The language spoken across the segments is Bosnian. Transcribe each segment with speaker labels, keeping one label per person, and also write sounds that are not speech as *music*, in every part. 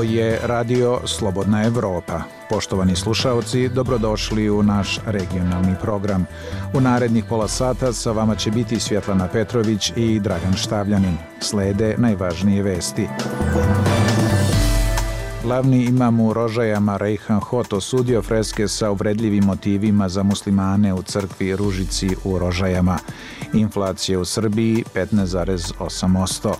Speaker 1: Ovo je radio Slobodna Evropa. Poštovani slušaoci, dobrodošli u naš regionalni program. U narednih pola sata sa vama će biti Svjetlana Petrović i Dragan Štavljanin. Slede najvažnije vesti. Glavni imam u Rožajama Rejhan Hot osudio freske sa uvredljivim motivima za muslimane u crkvi Ružici u Rožajama. Inflacija u Srbiji 15,8%.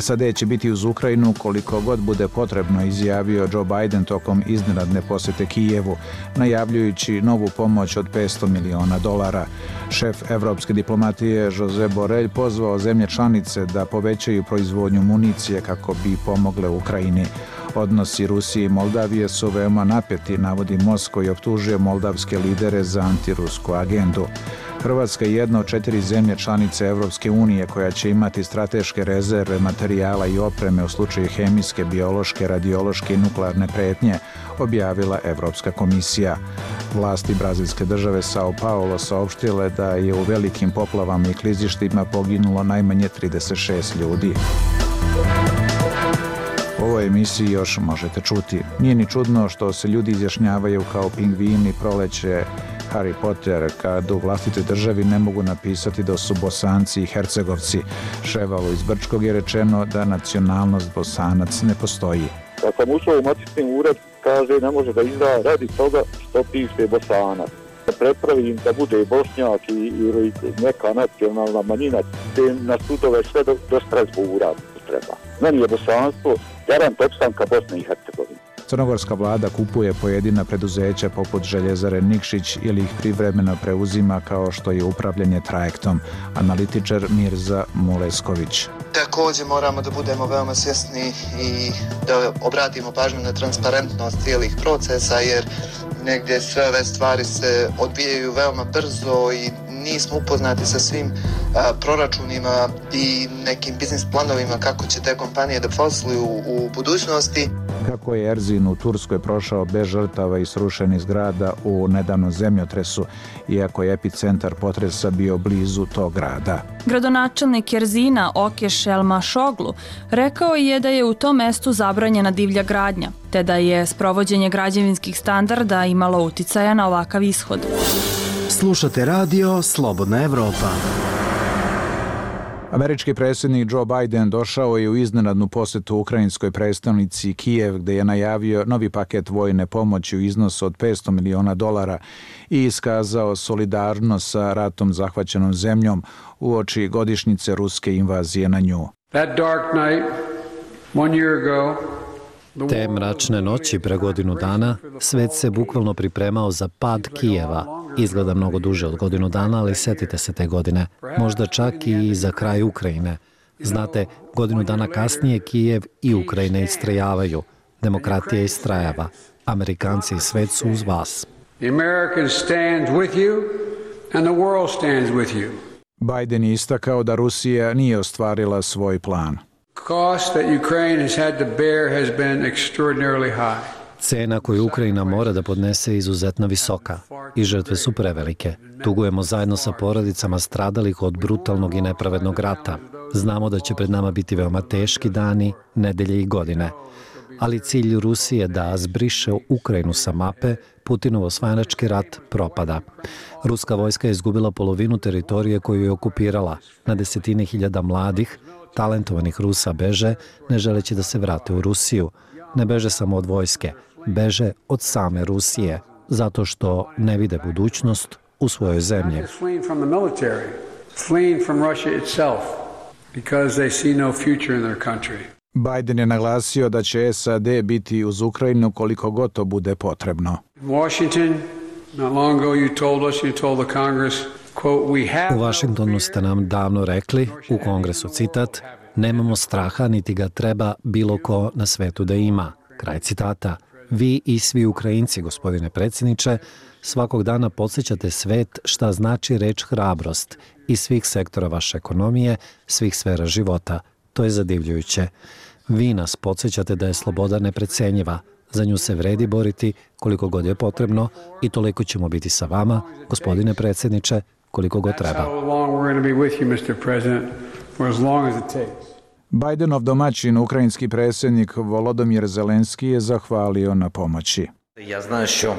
Speaker 1: SAD će biti uz Ukrajinu koliko god bude potrebno, izjavio Joe Biden tokom iznenadne posete Kijevu, najavljujući novu pomoć od 500 miliona dolara. Šef evropske diplomatije Jose Borrell pozvao zemlje članice da povećaju proizvodnju municije kako bi pomogle Ukrajini. Odnosi Rusije i Moldavije su veoma napeti, navodi Moskva i optužuje moldavske lidere za antirusku agendu. Hrvatska je jedna od četiri zemlje članice Evropske unije koja će imati strateške rezerve materijala i opreme u slučaju hemijske, biološke, radiološke i nuklearne pretnje, objavila Evropska komisija. Vlasti brazilske države Sao Paulo saopštile da je u velikim poplavama i klizištima poginulo najmanje 36 ljudi. Ovoj emisiji još možete čuti. Nije ni čudno što se ljudi izjašnjavaju kao pingvini proleće Harry Potter kad u vlastitoj državi ne mogu napisati da su bosanci i hercegovci. Ševalo iz Brčkog je rečeno da nacionalnost bosanac ne postoji.
Speaker 2: Kad sam ušao u matični ured, kaže ne može da izda radi toga što piše bosanac da da bude bošnjak i, i neka nacionalna manjina, te na sudove sve do, do Strasbura treba. Meni je bosanstvo garant opstanka Bosne i Hercegovine.
Speaker 1: Crnogorska vlada kupuje pojedina preduzeća poput Željezare Nikšić ili ih privremeno preuzima kao što je upravljanje trajektom. Analitičar Mirza Mulesković.
Speaker 3: Također moramo da budemo veoma svjesni i da obratimo pažnju na transparentnost cijelih procesa jer negdje sve ove stvari se odvijaju veoma brzo i nismo upoznati sa svim a, proračunima i nekim biznis planovima kako će te kompanije da posluju u budućnosti.
Speaker 1: Kako je Erzin u Turskoj prošao bez žrtava i srušenih zgrada u nedavnom zemljotresu, iako je epicentar potresa bio blizu tog grada.
Speaker 4: Gradonačelnik Erzina Okeš Elma Šoglu rekao je da je u tom mestu zabranjena divlja gradnja, te da je sprovođenje građevinskih standarda imalo uticaja na ovakav ishod.
Speaker 5: Slušate radio Slobodna Evropa.
Speaker 1: Američki predsjednik Joe Biden došao je u iznenadnu posjetu ukrajinskoj predstavnici Kijev gdje je najavio novi paket vojne pomoći u iznosu od 500 miliona dolara i iskazao solidarnost sa ratom zahvaćenom zemljom u oči godišnjice ruske invazije na nju. That dark night,
Speaker 6: one year ago, Te mračne noći pre godinu dana svet se bukvalno pripremao za pad Kijeva. Izgleda mnogo duže od godinu dana, ali setite se te godine. Možda čak i za kraj Ukrajine. Znate, godinu dana kasnije Kijev i Ukrajina istrajavaju. Demokratija istrajava. Amerikanci i svet su uz vas.
Speaker 1: Biden je istakao da Rusija nije ostvarila svoj plan
Speaker 6: cost that Ukraine has had to bear has been extraordinarily high. Cena koju Ukrajina mora da podnese je izuzetno visoka i žrtve su prevelike. Tugujemo zajedno sa porodicama stradalih od brutalnog i nepravednog rata. Znamo da će pred nama biti veoma teški dani, nedelje i godine. Ali cilj Rusije da zbriše Ukrajinu sa mape, Putinov osvajanački rat propada. Ruska vojska je izgubila polovinu teritorije koju je okupirala. Na desetine hiljada mladih, talentovanih Rusa beže, ne želeći da se vrate u Rusiju. Ne beže samo od vojske, beže od same Rusije, zato što ne vide budućnost u svojoj zemlji.
Speaker 1: Biden je naglasio da će SAD biti uz Ukrajinu koliko goto bude potrebno. Washington, not long ago you told us, you told the Congress,
Speaker 6: U Vašingtonu ste nam davno rekli, u kongresu citat, nemamo straha niti ga treba bilo ko na svetu da ima. Kraj citata. Vi i svi Ukrajinci, gospodine predsjedniče, svakog dana podsjećate svet šta znači reč hrabrost i svih sektora vaše ekonomije, svih sfera života. To je zadivljujuće. Vi nas podsjećate da je sloboda neprecenjiva. Za nju se vredi boriti koliko god je potrebno i toliko ćemo biti sa vama, gospodine predsjedniče, koliko god treba.
Speaker 1: Bajdenov domaćin, ukrajinski predsjednik Volodomir Zelenski je zahvalio na pomoći.
Speaker 7: Ja znam što.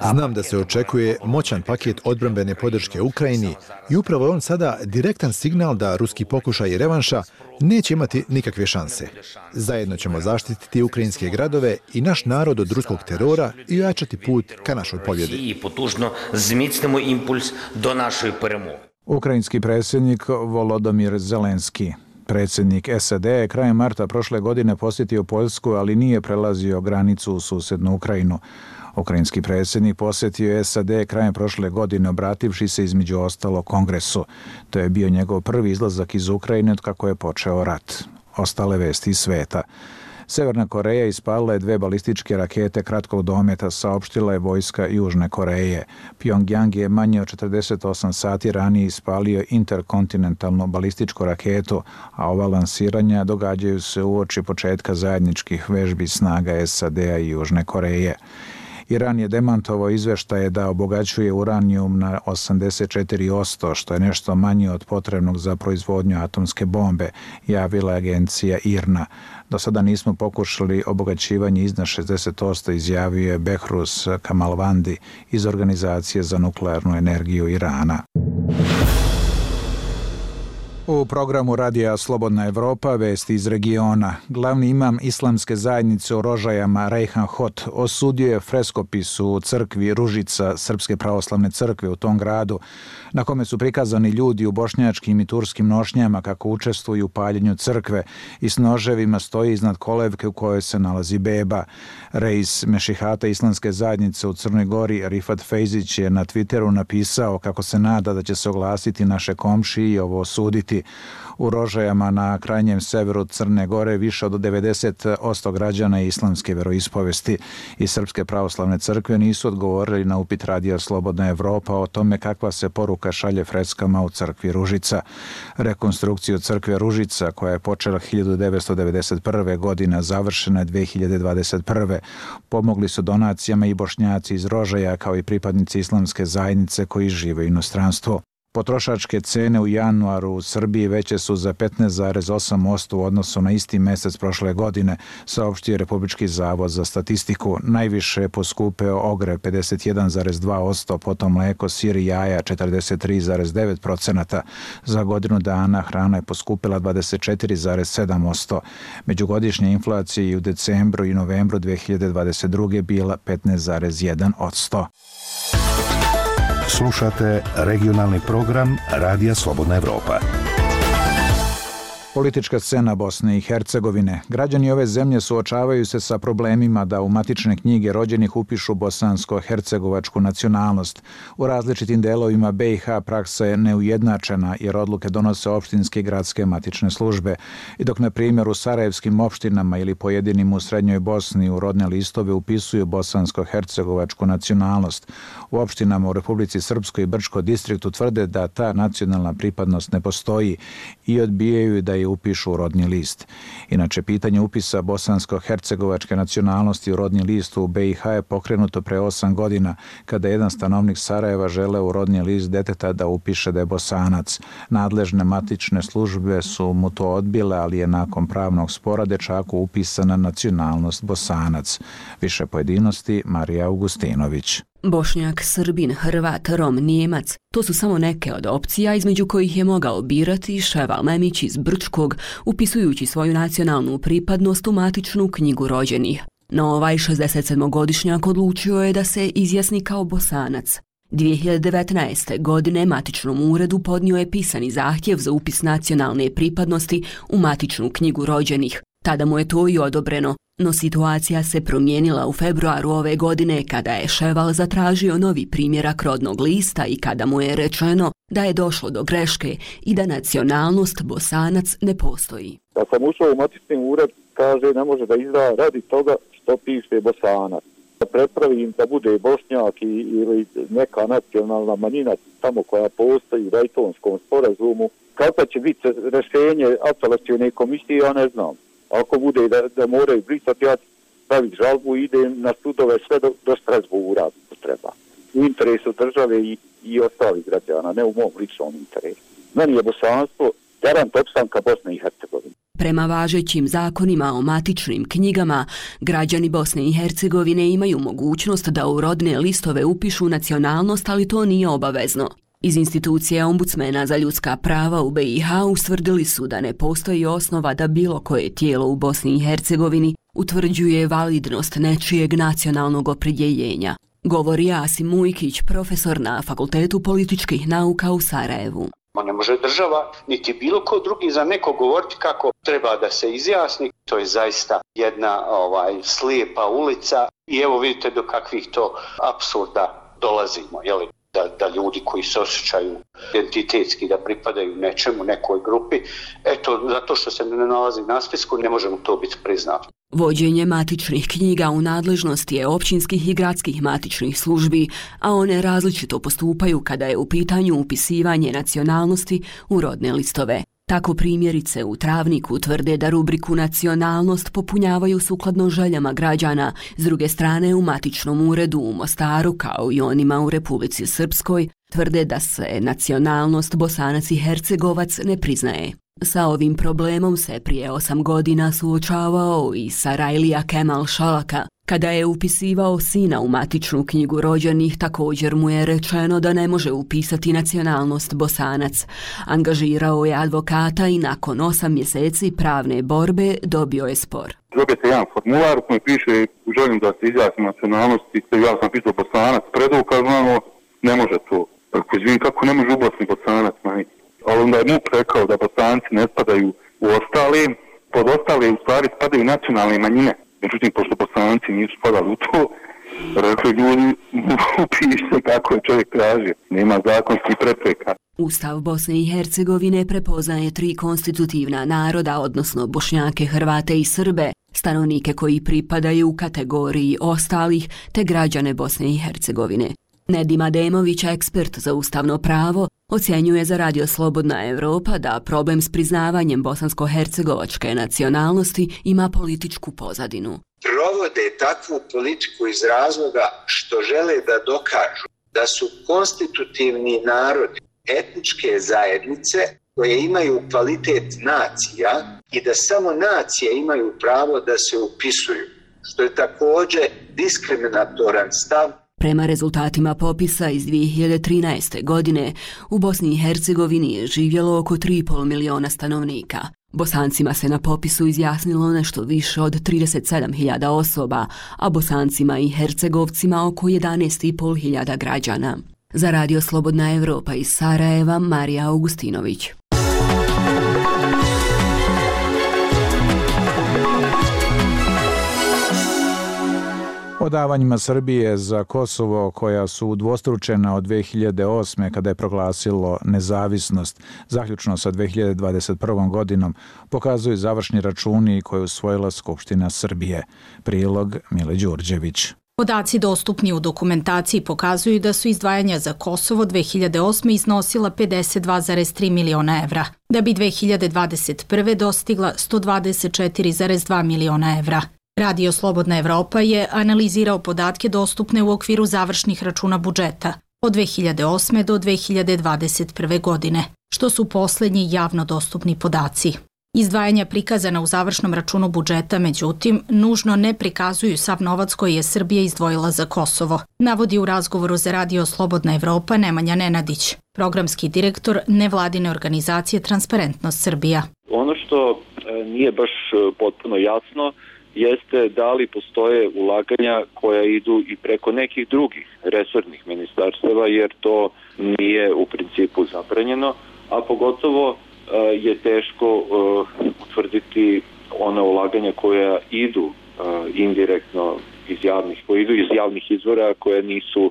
Speaker 8: Znam da se očekuje moćan paket odbrambene podrške Ukrajini i upravo on sada direktan signal da ruski pokušaj revanša neće imati nikakve šanse. Zajedno ćemo zaštititi ukrajinske gradove i naš narod od ruskog terora i ojačati put ka našoj pobjedi.
Speaker 7: I potužno zmicnemo impuls do našoj premoge.
Speaker 1: Ukrajinski predsjednik Volodomir Zelenski. Predsjednik SAD je krajem marta prošle godine posjetio Poljsku, ali nije prelazio granicu u susjednu Ukrajinu. Ukrajinski predsjednik posjetio je SAD krajem prošle godine obrativši se između ostalo kongresu. To je bio njegov prvi izlazak iz Ukrajine od kako je počeo rat. Ostale vesti iz sveta. Severna Koreja ispalila je dve balističke rakete kratkog dometa, saopštila je vojska Južne Koreje. Pyongyang je manje od 48 sati ranije ispalio interkontinentalnu balističku raketu, a ova lansiranja događaju se u oči početka zajedničkih vežbi snaga SAD-a i Južne Koreje. Iran je demantovao izveštaje da obogaćuje uranijum na 84%, što je nešto manje od potrebnog za proizvodnju atomske bombe, javila agencija IRNA. Do sada nismo pokušali obogaćivanje iznad 60%, izjavio je Behrus Kamalvandi iz Organizacije za nuklearnu energiju Irana. U programu Radija Slobodna Evropa vesti iz regiona. Glavni imam islamske zajednice u Rožajama, Rejhan Hot, osudio je freskopis u crkvi Ružica Srpske pravoslavne crkve u tom gradu, na kome su prikazani ljudi u bošnjačkim i turskim nošnjama kako učestvuju u paljenju crkve i s noževima stoji iznad kolevke u kojoj se nalazi beba. Reis Mešihata islamske zajednice u Crnoj Gori, Rifat Fejzić, je na Twitteru napisao kako se nada da će se oglasiti naše komši i ovo osuditi. U Rožajama na krajnjem severu Crne Gore više od 90% građana islamske veroispovesti i Srpske pravoslavne crkve nisu odgovorili na upit Radija Slobodna Evropa o tome kakva se poruka šalje freskama u crkvi Ružica. Rekonstrukciju crkve Ružica, koja je počela 1991. godina, završena 2021. Pomogli su donacijama i bošnjaci iz Rožaja kao i pripadnici islamske zajednice koji žive u inostranstvu. Potrošačke cene u januaru u Srbiji veće su za 15,8% u odnosu na isti mesec prošle godine, saopštio Republički zavod za statistiku. Najviše je poskupeo ogre 51,2%, potom mleko, sir i jaja 43,9%. Za godinu dana hrana je poskupila 24,7%. Međugodišnja inflacija je u decembru i novembru 2022. bila 15,1%.
Speaker 9: Slušate regionalni program Radija Slobodna Evropa.
Speaker 1: Politička scena Bosne i Hercegovine. Građani ove zemlje suočavaju se sa problemima da u matične knjige rođenih upišu bosansko-hercegovačku nacionalnost. U različitim delovima BiH praksa je neujednačena jer odluke donose opštinske i gradske matične službe. I dok, na primjer, u Sarajevskim opštinama ili pojedinim u Srednjoj Bosni u rodne listove upisuju bosansko-hercegovačku nacionalnost, u opštinama u Republici Srpskoj i Brčko distriktu tvrde da ta nacionalna pripadnost ne postoji i odbijaju da je upišu u rodni list. Inače, pitanje upisa bosansko-hercegovačke nacionalnosti u rodni list u BiH je pokrenuto pre 8 godina kada jedan stanovnik Sarajeva žele u rodni list deteta da upiše da je bosanac. Nadležne matične službe su mu to odbile, ali je nakon pravnog spora dečaku upisana nacionalnost bosanac. Više pojedinosti Marija Augustinović.
Speaker 10: Bošnjak, Srbin, Hrvat, Rom, Nijemac, to su samo neke od opcija između kojih je mogao birati Ševal Memić iz Brčkog, upisujući svoju nacionalnu pripadnost u matičnu knjigu rođenih. No ovaj 67-godišnjak odlučio je da se izjasni kao bosanac. 2019. godine matičnom uredu podnio je pisani zahtjev za upis nacionalne pripadnosti u matičnu knjigu rođenih. Tada mu je to i odobreno, No situacija se promijenila u februaru ove godine kada je Ševal zatražio novi primjerak rodnog lista i kada mu je rečeno da je došlo do greške i da nacionalnost bosanac ne postoji.
Speaker 2: Da sam ušao u matični ured, kaže ne može da izda radi toga što piše bosanac. Da prepravi da bude bošnjak ili neka nacionalna manjina tamo koja postoji u Dajtonskom sporazumu. Kako će biti rešenje apelacijone komisije, ja ne znam ako bude da, da moraju brisati, ja staviti žalbu i idem na sudove sve do, do Strasbura, ako treba. U interesu države i, i ostalih građana, ne u mom ličnom interesu. Meni je bosanstvo garant opstanka Bosne i Hercegovine.
Speaker 10: Prema važećim zakonima o matičnim knjigama, građani Bosne i Hercegovine imaju mogućnost da u rodne listove upišu nacionalnost, ali to nije obavezno. Iz institucije ombudsmena za ljudska prava u BiH ustvrdili su da ne postoji osnova da bilo koje tijelo u Bosni i Hercegovini utvrđuje validnost nečijeg nacionalnog opredjeljenja. Govori Asim Mujkić, profesor na Fakultetu političkih nauka u Sarajevu.
Speaker 11: Ma ne može država, niti bilo ko drugi za neko govoriti kako treba da se izjasni. To je zaista jedna ovaj slijepa ulica i evo vidite do kakvih to absurda dolazimo. Jeli? Da, da ljudi koji se osjećaju identitetski da pripadaju nečemu, nekoj grupi, eto, zato što se ne nalazi na spisku, ne možemo to biti priznati.
Speaker 10: Vođenje matičnih knjiga u nadležnosti je općinskih i gradskih matičnih službi, a one različito postupaju kada je u pitanju upisivanje nacionalnosti u rodne listove. Tako primjerice u Travniku tvrde da rubriku nacionalnost popunjavaju sukladno željama građana, s druge strane u matičnom uredu u Mostaru kao i onima u Republici Srpskoj tvrde da se nacionalnost Bosanac i Hercegovac ne priznaje. Sa ovim problemom se prije osam godina suočavao i Sarajlija Kemal Šalaka, Kada je upisivao sina u matičnu knjigu rođenih, također mu je rečeno da ne može upisati nacionalnost bosanac. Angažirao je advokata i nakon osam mjeseci pravne borbe dobio je spor.
Speaker 2: Dobijete jedan formular u kojem piše želim da se izjasnim nacionalnosti, ja sam pisao bosanac, predokazano, ne može to. Tako izvim, kako ne može ublasni bosanac, mani. Ali onda je MUP rekao da bosanci ne spadaju u ostale, pod ostale u stvari spadaju nacionalne manjine. Međutim, pošto bosanci nisu spadali u to, rekli ljudi, *laughs* upište kako je čovjek tražio. Nema zakonskih prepreka.
Speaker 10: Ustav Bosne i Hercegovine prepoznaje tri konstitutivna naroda, odnosno Bošnjake, Hrvate i Srbe, stanovnike koji pripadaju u kategoriji ostalih, te građane Bosne i Hercegovine. Nedima Demović, ekspert za ustavno pravo, ocjenjuje za Radio Slobodna Evropa da problem s priznavanjem bosansko-hercegovačke nacionalnosti ima političku pozadinu.
Speaker 12: Provode takvu politiku iz razloga što žele da dokažu da su konstitutivni narodi etničke zajednice koje imaju kvalitet nacija i da samo nacije imaju pravo da se upisuju, što je također diskriminatoran stav
Speaker 10: Prema rezultatima popisa iz 2013. godine, u Bosni i Hercegovini je živjelo oko 3,5 miliona stanovnika. Bosancima se na popisu izjasnilo nešto više od 37.000 osoba, a bosancima i hercegovcima oko 11.500 građana. Za Radio Slobodna Evropa iz Sarajeva, Marija Augustinović.
Speaker 1: Odavanjima Srbije za Kosovo, koja su udvostručena od 2008. kada je proglasilo nezavisnost, zaključno sa 2021. godinom, pokazuju završni računi koje je usvojila Skupština Srbije. Prilog Mile Đurđević.
Speaker 13: Podaci dostupni u dokumentaciji pokazuju da su izdvajanja za Kosovo 2008. iznosila 52,3 miliona evra, da bi 2021. dostigla 124,2 miliona evra. Radio Slobodna Evropa je analizirao podatke dostupne u okviru završnih računa budžeta od 2008. do 2021. godine, što su posljednji javno dostupni podaci. Izdvajanja prikazana u završnom računu budžeta, međutim, nužno ne prikazuju sav novac koji je Srbija izdvojila za Kosovo, navodi u razgovoru za Radio Slobodna Evropa Nemanja Nenadić, programski direktor nevladine organizacije Transparentnost Srbija.
Speaker 2: Ono što e, nije baš e, potpuno jasno jeste da li postoje ulaganja koja idu i preko nekih drugih resornih ministarstava, jer to nije u principu zabranjeno, a pogotovo e, je teško e, utvrditi ona ulaganja koja idu e, indirektno iz javnih, koji idu iz javnih izvora koje nisu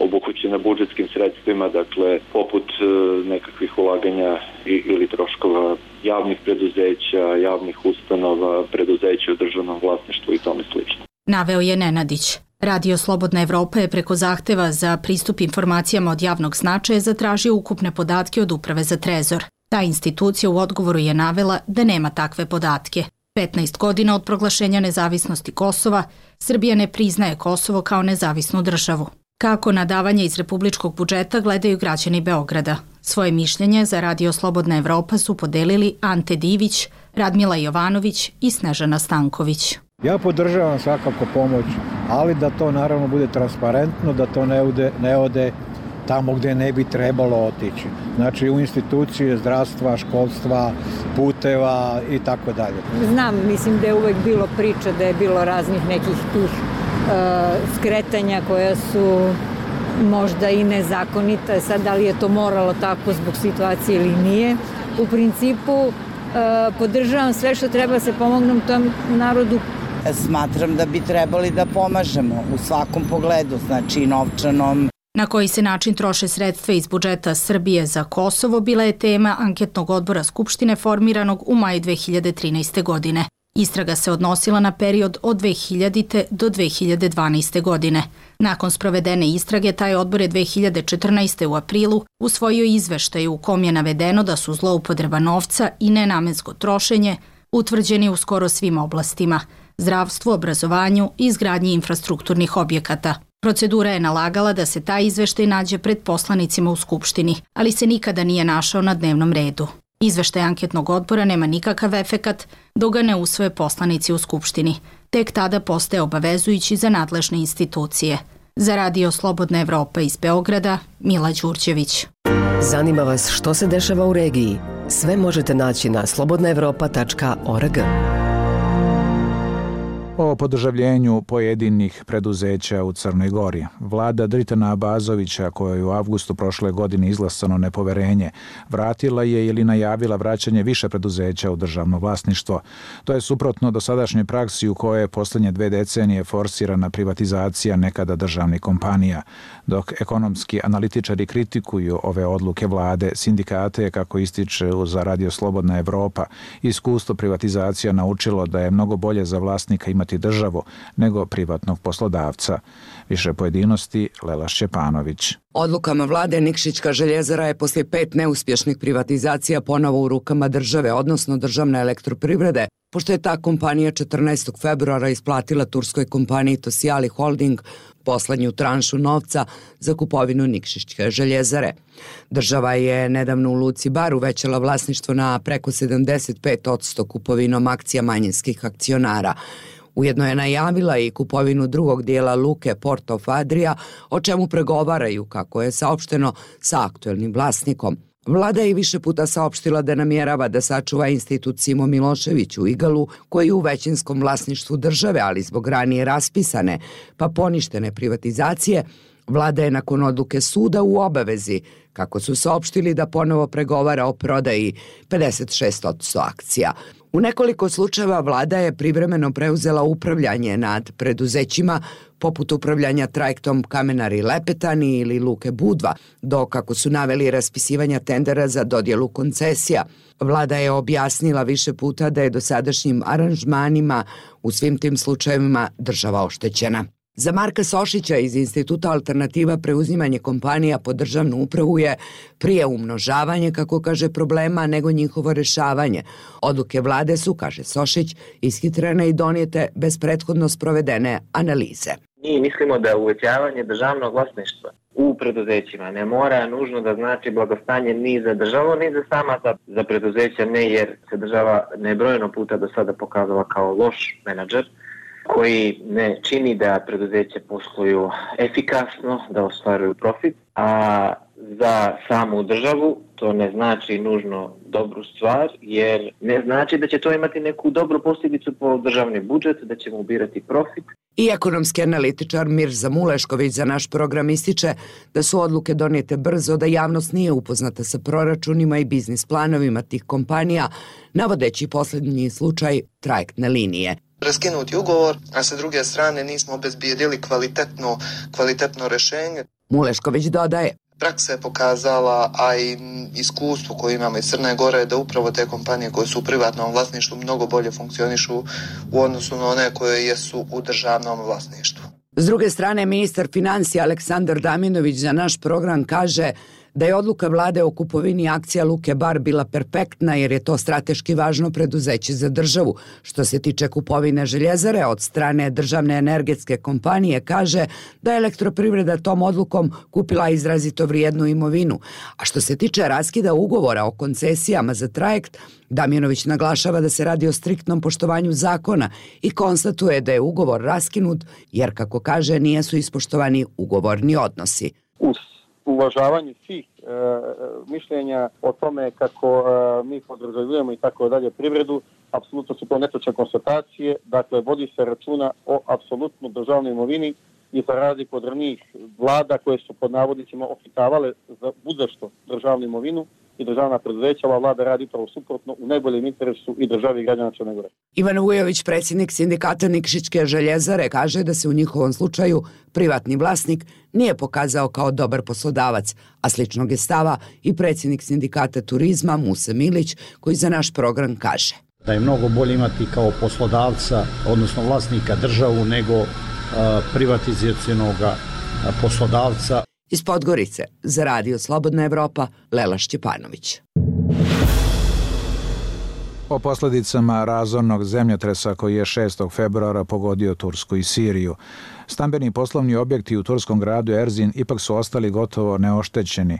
Speaker 2: obuhvaćene budžetskim sredstvima, dakle poput e, nekakvih ulaganja ili troškova javnih preduzeća, javnih ustanova, preduzeća u državnom vlasništvu i tome slično.
Speaker 13: Naveo je Nenadić. Radio Slobodna Evropa je preko zahteva za pristup informacijama od javnog značaja zatražio ukupne podatke od Uprave za trezor. Ta institucija u odgovoru je navela da nema takve podatke. 15 godina od proglašenja nezavisnosti Kosova, Srbija ne priznaje Kosovo kao nezavisnu državu. Kako na davanje iz republičkog budžeta gledaju građani Beograda? Svoje mišljenje za Radio Slobodna Evropa su podelili Ante Divić, Radmila Jovanović i Snežana Stanković.
Speaker 14: Ja podržavam svakako pomoć, ali da to naravno bude transparentno, da to ne ode, ne ode tamo gde ne bi trebalo otići. Znači u institucije zdravstva, školstva, puteva i tako dalje.
Speaker 15: Znam, mislim da je uvek bilo priča da je bilo raznih nekih tih uh, skretanja koja su možda i nezakonita. Sad, da li je to moralo tako zbog situacije ili nije. U principu, uh, podržavam sve što treba da se pomognem tom narodu
Speaker 16: Smatram da bi trebali da pomažemo u svakom pogledu, znači novčanom,
Speaker 13: Na koji se način troše sredstva iz budžeta Srbije za Kosovo bila je tema anketnog odbora Skupštine formiranog u maju 2013. godine. Istraga se odnosila na period od 2000. do 2012. godine. Nakon sprovedene istrage, taj odbor je 2014. u aprilu usvojio izveštaj u kom je navedeno da su zloupotreba novca i nenamensko trošenje utvrđeni u skoro svim oblastima – zdravstvu, obrazovanju i izgradnji infrastrukturnih objekata – Procedura je nalagala da se taj izveštaj nađe pred poslanicima u Skupštini, ali se nikada nije našao na dnevnom redu. Izveštaj anketnog odbora nema nikakav efekat dok ga ne usvoje poslanici u Skupštini. Tek tada postaje obavezujući za nadležne institucije. Za radio Slobodna Evropa iz Beograda, Mila Đurđević.
Speaker 17: Zanima vas što se dešava u regiji? Sve možete naći na slobodnaevropa.org
Speaker 1: o podržavljenju pojedinih preduzeća u Crnoj Gori. Vlada Dritana Abazovića, koja je u avgustu prošle godine izglasano nepoverenje, vratila je ili najavila vraćanje više preduzeća u državno vlasništvo. To je suprotno do sadašnjoj praksi u kojoj je poslednje dve decenije forsirana privatizacija nekada državnih kompanija. Dok ekonomski analitičari kritikuju ove odluke vlade, sindikate, kako ističe za Radio Slobodna Evropa, iskustvo privatizacija naučilo da je mnogo bolje za vlasnika imati imati državu nego privatnog poslodavca. Više pojedinosti Lela Šćepanović.
Speaker 18: Odlukama vlade Nikšićka željezara je poslije pet neuspješnih privatizacija ponovo u rukama države, odnosno državne elektroprivrede, pošto je ta kompanija 14. februara isplatila turskoj kompaniji Tosijali Holding poslednju tranšu novca za kupovinu Nikšićke željezare. Država je nedavno u Luci Bar uvećala vlasništvo na preko 75% kupovinom akcija manjinskih akcionara. Ujedno je najavila i kupovinu drugog dijela Luke Porto Fadrija, o čemu pregovaraju, kako je saopšteno, sa aktuelnim vlasnikom. Vlada je više puta saopštila da namjerava da sačuva institut Simo Milošević u Igalu, koji je u većinskom vlasništvu države, ali zbog ranije raspisane, pa poništene privatizacije, Vlada je nakon odluke suda u obavezi, kako su saopštili da ponovo pregovara o prodaji 56% akcija. U nekoliko slučajeva vlada je privremeno preuzela upravljanje nad preduzećima poput upravljanja trajektom Kamenari Lepetani ili Luke Budva, dok kako su naveli raspisivanja tendera za dodjelu koncesija. Vlada je objasnila više puta da je dosadašnjim aranžmanima u svim tim slučajevima država oštećena. Za Marka Sošića iz Instituta Alternativa preuzimanje kompanija po državnu upravu je prije umnožavanje, kako kaže, problema nego njihovo rešavanje. Odluke vlade su, kaže Sošić, ishitrene i donijete bez prethodno sprovedene analize.
Speaker 19: Mi mislimo da uvećavanje državnog vlasništva u preduzećima ne mora nužno da znači blagostanje ni za državu, ni za sama za, za preduzeća, ne jer se država nebrojeno puta do sada pokazala kao loš menadžer, koji ne čini da preduzeće posluju efikasno, da ostvaruju profit, a za samu državu to ne znači nužno dobru stvar, jer ne znači da će to imati neku dobru posljedicu po državni budžet, da ćemo ubirati profit.
Speaker 18: I ekonomski analitičar Mirza Mulešković za naš program ističe da su odluke donijete brzo, da javnost nije upoznata sa proračunima i biznis planovima tih kompanija, navodeći posljednji slučaj trajektne linije
Speaker 3: raskinuti ugovor, a sa druge strane nismo obezbijedili kvalitetno, kvalitetno rešenje.
Speaker 18: Mulešković dodaje.
Speaker 3: Praksa je pokazala, a i iskustvo koje imamo iz Crne Gore, da upravo te kompanije koje su u privatnom vlasništvu mnogo bolje funkcionišu u odnosu na one koje jesu u državnom vlasništvu.
Speaker 18: S druge strane, ministar financija Aleksandar Daminović za naš program kaže da je odluka vlade o kupovini akcija Luke Bar bila perfektna jer je to strateški važno preduzeće za državu. Što se tiče kupovine željezare od strane državne energetske kompanije kaže da je elektroprivreda tom odlukom kupila izrazito vrijednu imovinu. A što se tiče raskida ugovora o koncesijama za trajekt, Damjanović naglašava da se radi o striktnom poštovanju zakona i konstatuje da je ugovor raskinut jer, kako kaže, nijesu ispoštovani ugovorni odnosi
Speaker 20: uvažavanje svih e, e, mišljenja o tome kako e, mi podrazumijemo i tako dalje privredu, apsolutno su to netočne konstatacije, dakle vodi se računa o apsolutno državnoj imovini i za razliku od ranih vlada koje su pod navodnicima ofitavale za budešto državnu imovinu, i državna preduzeća, ova vlada radi upravo suprotno u najboljem interesu i državi građana Crne Gore.
Speaker 18: Ivan Vujović, predsjednik sindikata Nikšićke željezare, kaže da se u njihovom slučaju privatni vlasnik nije pokazao kao dobar poslodavac, a sličnog je stava i predsjednik sindikata turizma Muse Milić, koji za naš program kaže.
Speaker 21: Da je mnogo bolje imati kao poslodavca, odnosno vlasnika državu, nego privatizacijenog poslodavca.
Speaker 18: Iz Podgorice, za Radio Slobodna Evropa, Lela Šćepanović.
Speaker 1: O posledicama razornog zemljotresa koji je 6. februara pogodio Tursku i Siriju. Stambeni poslovni objekti u turskom gradu Erzin ipak su ostali gotovo neoštećeni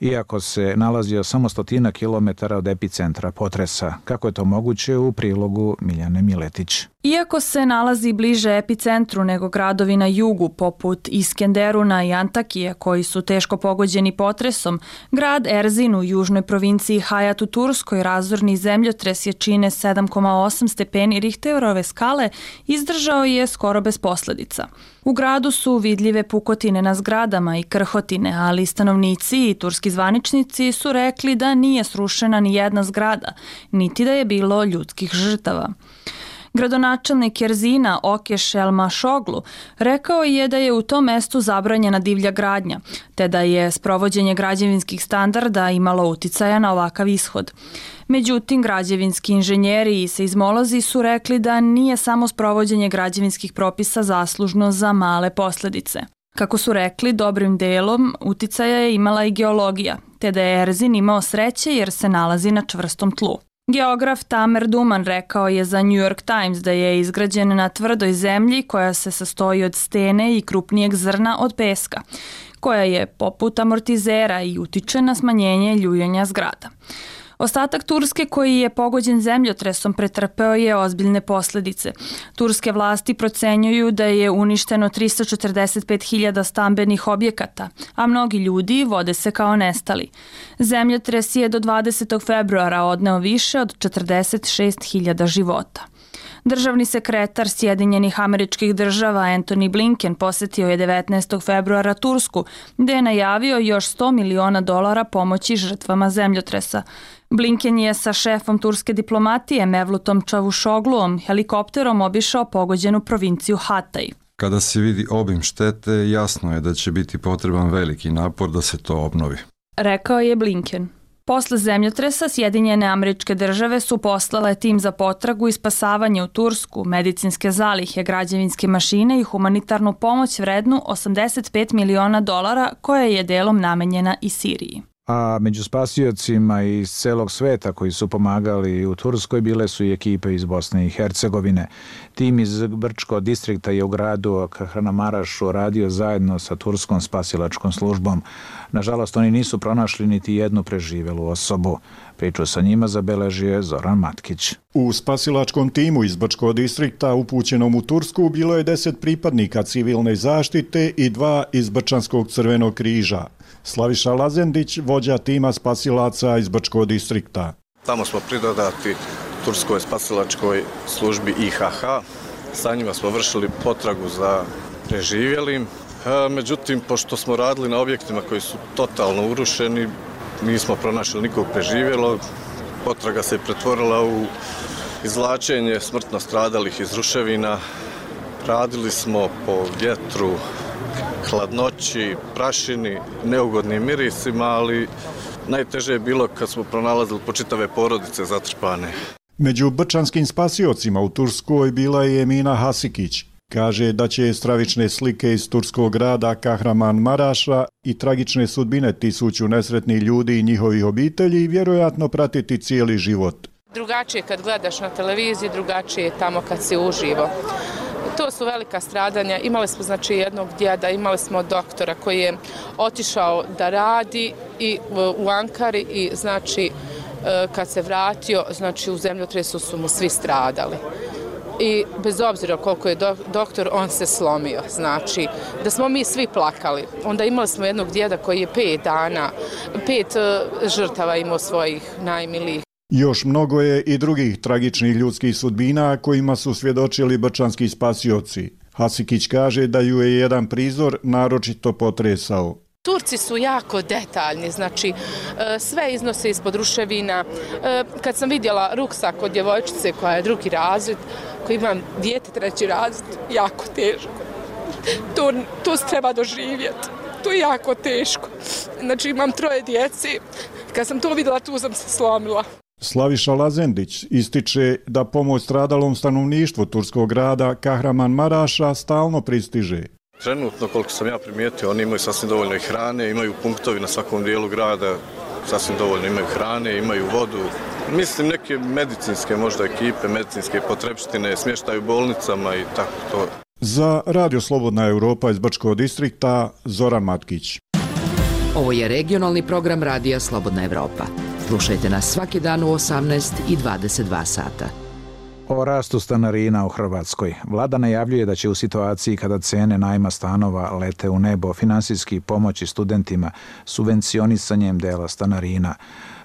Speaker 1: iako se nalazio samo stotina kilometara od epicentra potresa. Kako je to moguće u prilogu Miljane Miletić?
Speaker 4: Iako se nalazi bliže epicentru nego gradovi na jugu, poput Iskenderuna i Antakije, koji su teško pogođeni potresom, grad Erzin u južnoj provinciji Hayat u Turskoj razorni zemljotres je čine 7,8 stepeni Richterove skale izdržao je skoro bez posledica. U gradu su vidljive pukotine na zgradama i krhotine, ali stanovnici i turski zvaničnici su rekli da nije srušena ni jedna zgrada, niti da je bilo ljudskih žrtava. Gradonačelnik Jerzina Okeš Elma Šoglu rekao je da je u tom mestu zabranjena divlja gradnja, te da je sprovođenje građevinskih standarda imalo uticaja na ovakav ishod. Međutim, građevinski inženjeri i seizmolozi su rekli da nije samo sprovođenje građevinskih propisa zaslužno za male posledice. Kako su rekli, dobrim delom uticaja je imala i geologija, te da je Erzin imao sreće jer se nalazi na čvrstom tlu. Geograf Tamer Duman rekao je za New York Times da je izgrađen na tvrdoj zemlji koja se sastoji od stene i krupnijeg zrna od peska, koja je poput amortizera i utiče na smanjenje ljuljanja zgrada. Ostatak Turske koji je pogođen zemljotresom pretrpeo je ozbiljne posljedice. Turske vlasti procenjuju da je uništeno 345.000 stambenih objekata, a mnogi ljudi vode se kao nestali. Zemljotres je do 20. februara odneo više od 46.000 života. Državni sekretar Sjedinjenih američkih država Anthony Blinken posetio je 19. februara Tursku, gde je najavio još 100 miliona dolara pomoći žrtvama zemljotresa. Blinken je sa šefom turske diplomatije Mevlutom Čavušogluom helikopterom obišao pogođenu provinciju Hatay.
Speaker 22: Kada se vidi obim štete, jasno je da će biti potreban veliki napor da se to obnovi.
Speaker 4: Rekao je Blinken. Posle zemljotresa Sjedinjene američke države su poslale tim za potragu i spasavanje u Tursku, medicinske zalihe, građevinske mašine i humanitarnu pomoć vrednu 85 miliona dolara koja je delom namenjena i Siriji
Speaker 1: a među spasiocima iz celog sveta koji su pomagali u Turskoj bile su i ekipe iz Bosne i Hercegovine. Tim iz Brčko distrikta je u gradu Kahranamarašu radio zajedno sa Turskom spasilačkom službom. Nažalost, oni nisu pronašli niti jednu preživelu osobu. Priču sa njima zabeležio je Zoran Matkić.
Speaker 23: U spasilačkom timu iz Brčko distrikta upućenom u Tursku bilo je deset pripadnika civilne zaštite i dva iz Brčanskog crvenog križa. Slaviša Lazendić, vođa tima spasilaca iz Brčkog distrikta.
Speaker 24: Tamo smo pridodati Turskoj spasilačkoj službi IHH. Sa njima smo vršili potragu za preživjelim. E, međutim, pošto smo radili na objektima koji su totalno urušeni, nismo pronašli nikog preživjelog. Potraga se je pretvorila u izvlačenje smrtno stradalih iz ruševina. Radili smo po vjetru, hladnoći, prašini, neugodnim mirisima, ali najteže je bilo kad smo pronalazili počitave porodice zatrpane.
Speaker 23: Među brčanskim spasiocima u Turskoj bila je Emina Hasikić. Kaže da će stravične slike iz turskog grada Kahraman Maraša i tragične sudbine tisuću nesretnih ljudi i njihovih obitelji vjerojatno pratiti cijeli život.
Speaker 25: Drugačije kad gledaš na televiziji, drugačije je tamo kad si uživo. To su velika stradanja. Imali smo znači jednog djeda, imali smo doktora koji je otišao da radi i u Ankari i znači e, kad se vratio, znači u zemljotresu su mu svi stradali i bez obzira koliko je doktor, on se slomio. Znači, da smo mi svi plakali. Onda imali smo jednog djeda koji je pet dana, pet e, žrtava imao svojih najmilijih.
Speaker 23: Još mnogo je i drugih tragičnih ljudskih sudbina kojima su svjedočili brčanski spasioci. Hasikić kaže da ju je jedan prizor naročito potresao.
Speaker 25: Turci su jako detaljni, znači e, sve iznose ispod ruševina. E, kad sam vidjela ruksak od djevojčice koja je drugi razred, koji imam dijete treći razred, jako teško. To, to se treba doživjeti. To je jako teško. Znači imam troje djeci. Kad sam to vidjela, tu sam se slomila.
Speaker 23: Slaviša Lazendić ističe da pomoć stradalom stanovništvu Turskog grada Kahraman Maraša stalno pristiže.
Speaker 24: Trenutno, koliko sam ja primijetio, oni imaju sasvim dovoljno i hrane, imaju punktovi na svakom dijelu grada, sasvim dovoljno imaju hrane, imaju vodu. Mislim, neke medicinske možda ekipe, medicinske potrebštine, smještaju bolnicama i tako to.
Speaker 23: Za Radio Slobodna Europa iz Brčkog distrikta, Zoran Matkić.
Speaker 26: Ovo je regionalni program Radija Slobodna Evropa. Slušajte nas svaki dan u 18 i 22 sata.
Speaker 1: O rastu stanarina u Hrvatskoj. Vlada najavljuje da će u situaciji kada cene najma stanova lete u nebo finansijski pomoći studentima subvencionisanjem dela stanarina.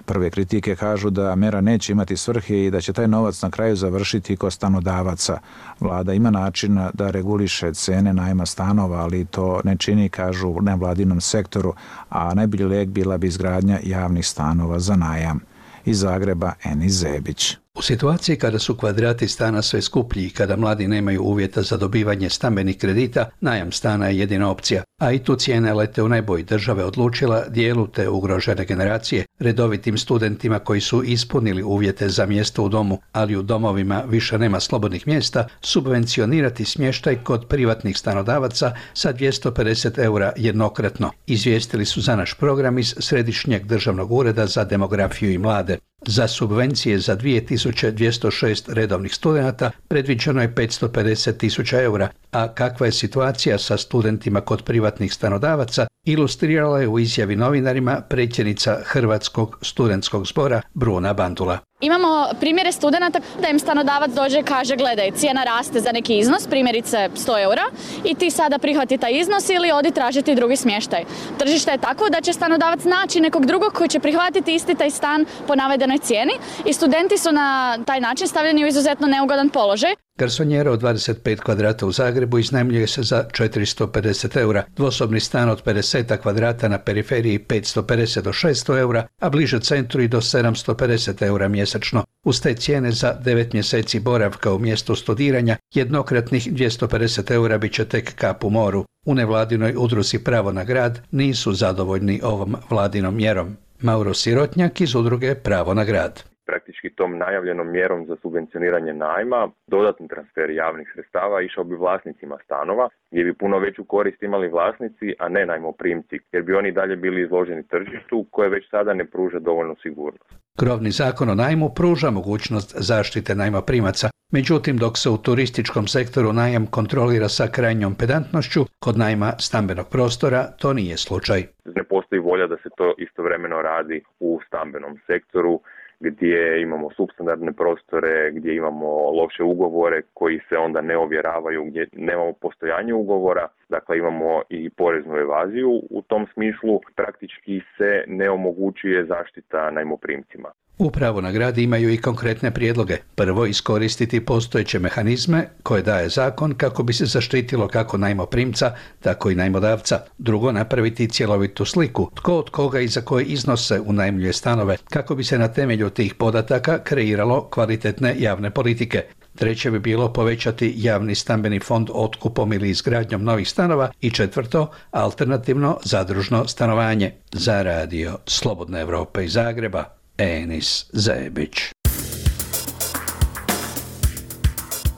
Speaker 1: Prve kritike kažu da mera neće imati svrhe i da će taj novac na kraju završiti kod stanodavaca. Vlada ima način da reguliše cene najma stanova, ali to ne čini, kažu, u nevladinom sektoru, a najbolji lek bila bi izgradnja javnih stanova za najam. Iz Zagreba, Eni Zebić.
Speaker 27: U situaciji kada su kvadrati stana sve skuplji i kada mladi nemaju uvjeta za dobivanje stambenih kredita, najam stana je jedina opcija, a i tu cijene lete u neboj države odlučila dijelu te ugrožene generacije, redovitim studentima koji su ispunili uvjete za mjesto u domu, ali u domovima više nema slobodnih mjesta, subvencionirati smještaj kod privatnih stanodavaca sa 250 eura jednokratno. Izvijestili su za naš program iz Središnjeg državnog ureda za demografiju i mlade. Za subvencije za 2206 redovnih studenta predviđeno je 550 tisuća eura, a kakva je situacija sa studentima kod privatnih stanodavaca ilustrirala je u izjavi novinarima predsjednica Hrvatskog studentskog zbora Bruna Bandula.
Speaker 28: Imamo primjere studenta da im stanodavac dođe i kaže gledaj, cijena raste za neki iznos, primjerice 100 eura, i ti sada prihvati taj iznos ili odi tražiti drugi smještaj. Tržište je tako da će stanodavac naći nekog drugog koji će prihvatiti isti taj stan po navedenoj cijeni i studenti su na taj način stavljeni u izuzetno neugodan položaj.
Speaker 27: Garsonjera od 25 kvadrata u Zagrebu iznajmljuje se za 450 eura, dvosobni stan od 50 kvadrata na periferiji 550 do 600 eura, a bliže centru i do 750 eura mjesečno. Uz te cijene za 9 mjeseci boravka u mjestu studiranja, jednokratnih 250 eura bit će tek kap u moru. U nevladinoj udruzi Pravo na grad nisu zadovoljni ovom vladinom mjerom. Mauro Sirotnjak iz udruge Pravo na grad
Speaker 29: praktički tom najavljenom mjerom za subvencioniranje najma, dodatni transfer javnih sredstava išao bi vlasnicima stanova, gdje bi puno veću korist imali vlasnici, a ne najmoprimci, jer bi oni dalje bili izloženi tržištu koje već sada ne pruža dovoljno sigurnost.
Speaker 27: Krovni zakon o najmu pruža mogućnost zaštite najmoprimaca, međutim dok se u turističkom sektoru najam kontrolira sa krajnjom pedantnošću, kod najma stambenog prostora to nije slučaj.
Speaker 29: Ne postoji volja da se to istovremeno radi u stambenom sektoru, gdje imamo substandardne prostore, gdje imamo loše ugovore koji se onda ne ovjeravaju, gdje nemamo postojanje ugovora, dakle imamo i poreznu evaziju. U tom smislu praktički se ne omogućuje zaštita najmoprimcima.
Speaker 27: Upravo na gradi imaju i konkretne prijedloge. Prvo, iskoristiti postojeće mehanizme koje daje zakon kako bi se zaštitilo kako najmoprimca, tako i najmodavca. Drugo, napraviti cjelovitu sliku tko od koga i za koje iznose unajmljuje stanove kako bi se na temelju tih podataka kreiralo kvalitetne javne politike. Treće bi bilo povećati javni stambeni fond otkupom ili izgradnjom novih stanova i četvrto, alternativno zadružno stanovanje. Za radio Slobodna Evropa iz Zagreba, Enis Zebić.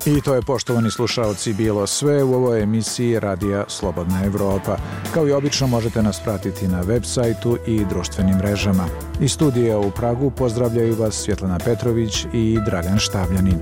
Speaker 1: I to je, poštovani slušalci, bilo sve u ovoj emisiji Radija Slobodna Evropa. Kao i obično možete nas pratiti na web sajtu i društvenim mrežama. Iz studija u Pragu pozdravljaju vas Svjetlana Petrović i Dragan Štavljanin.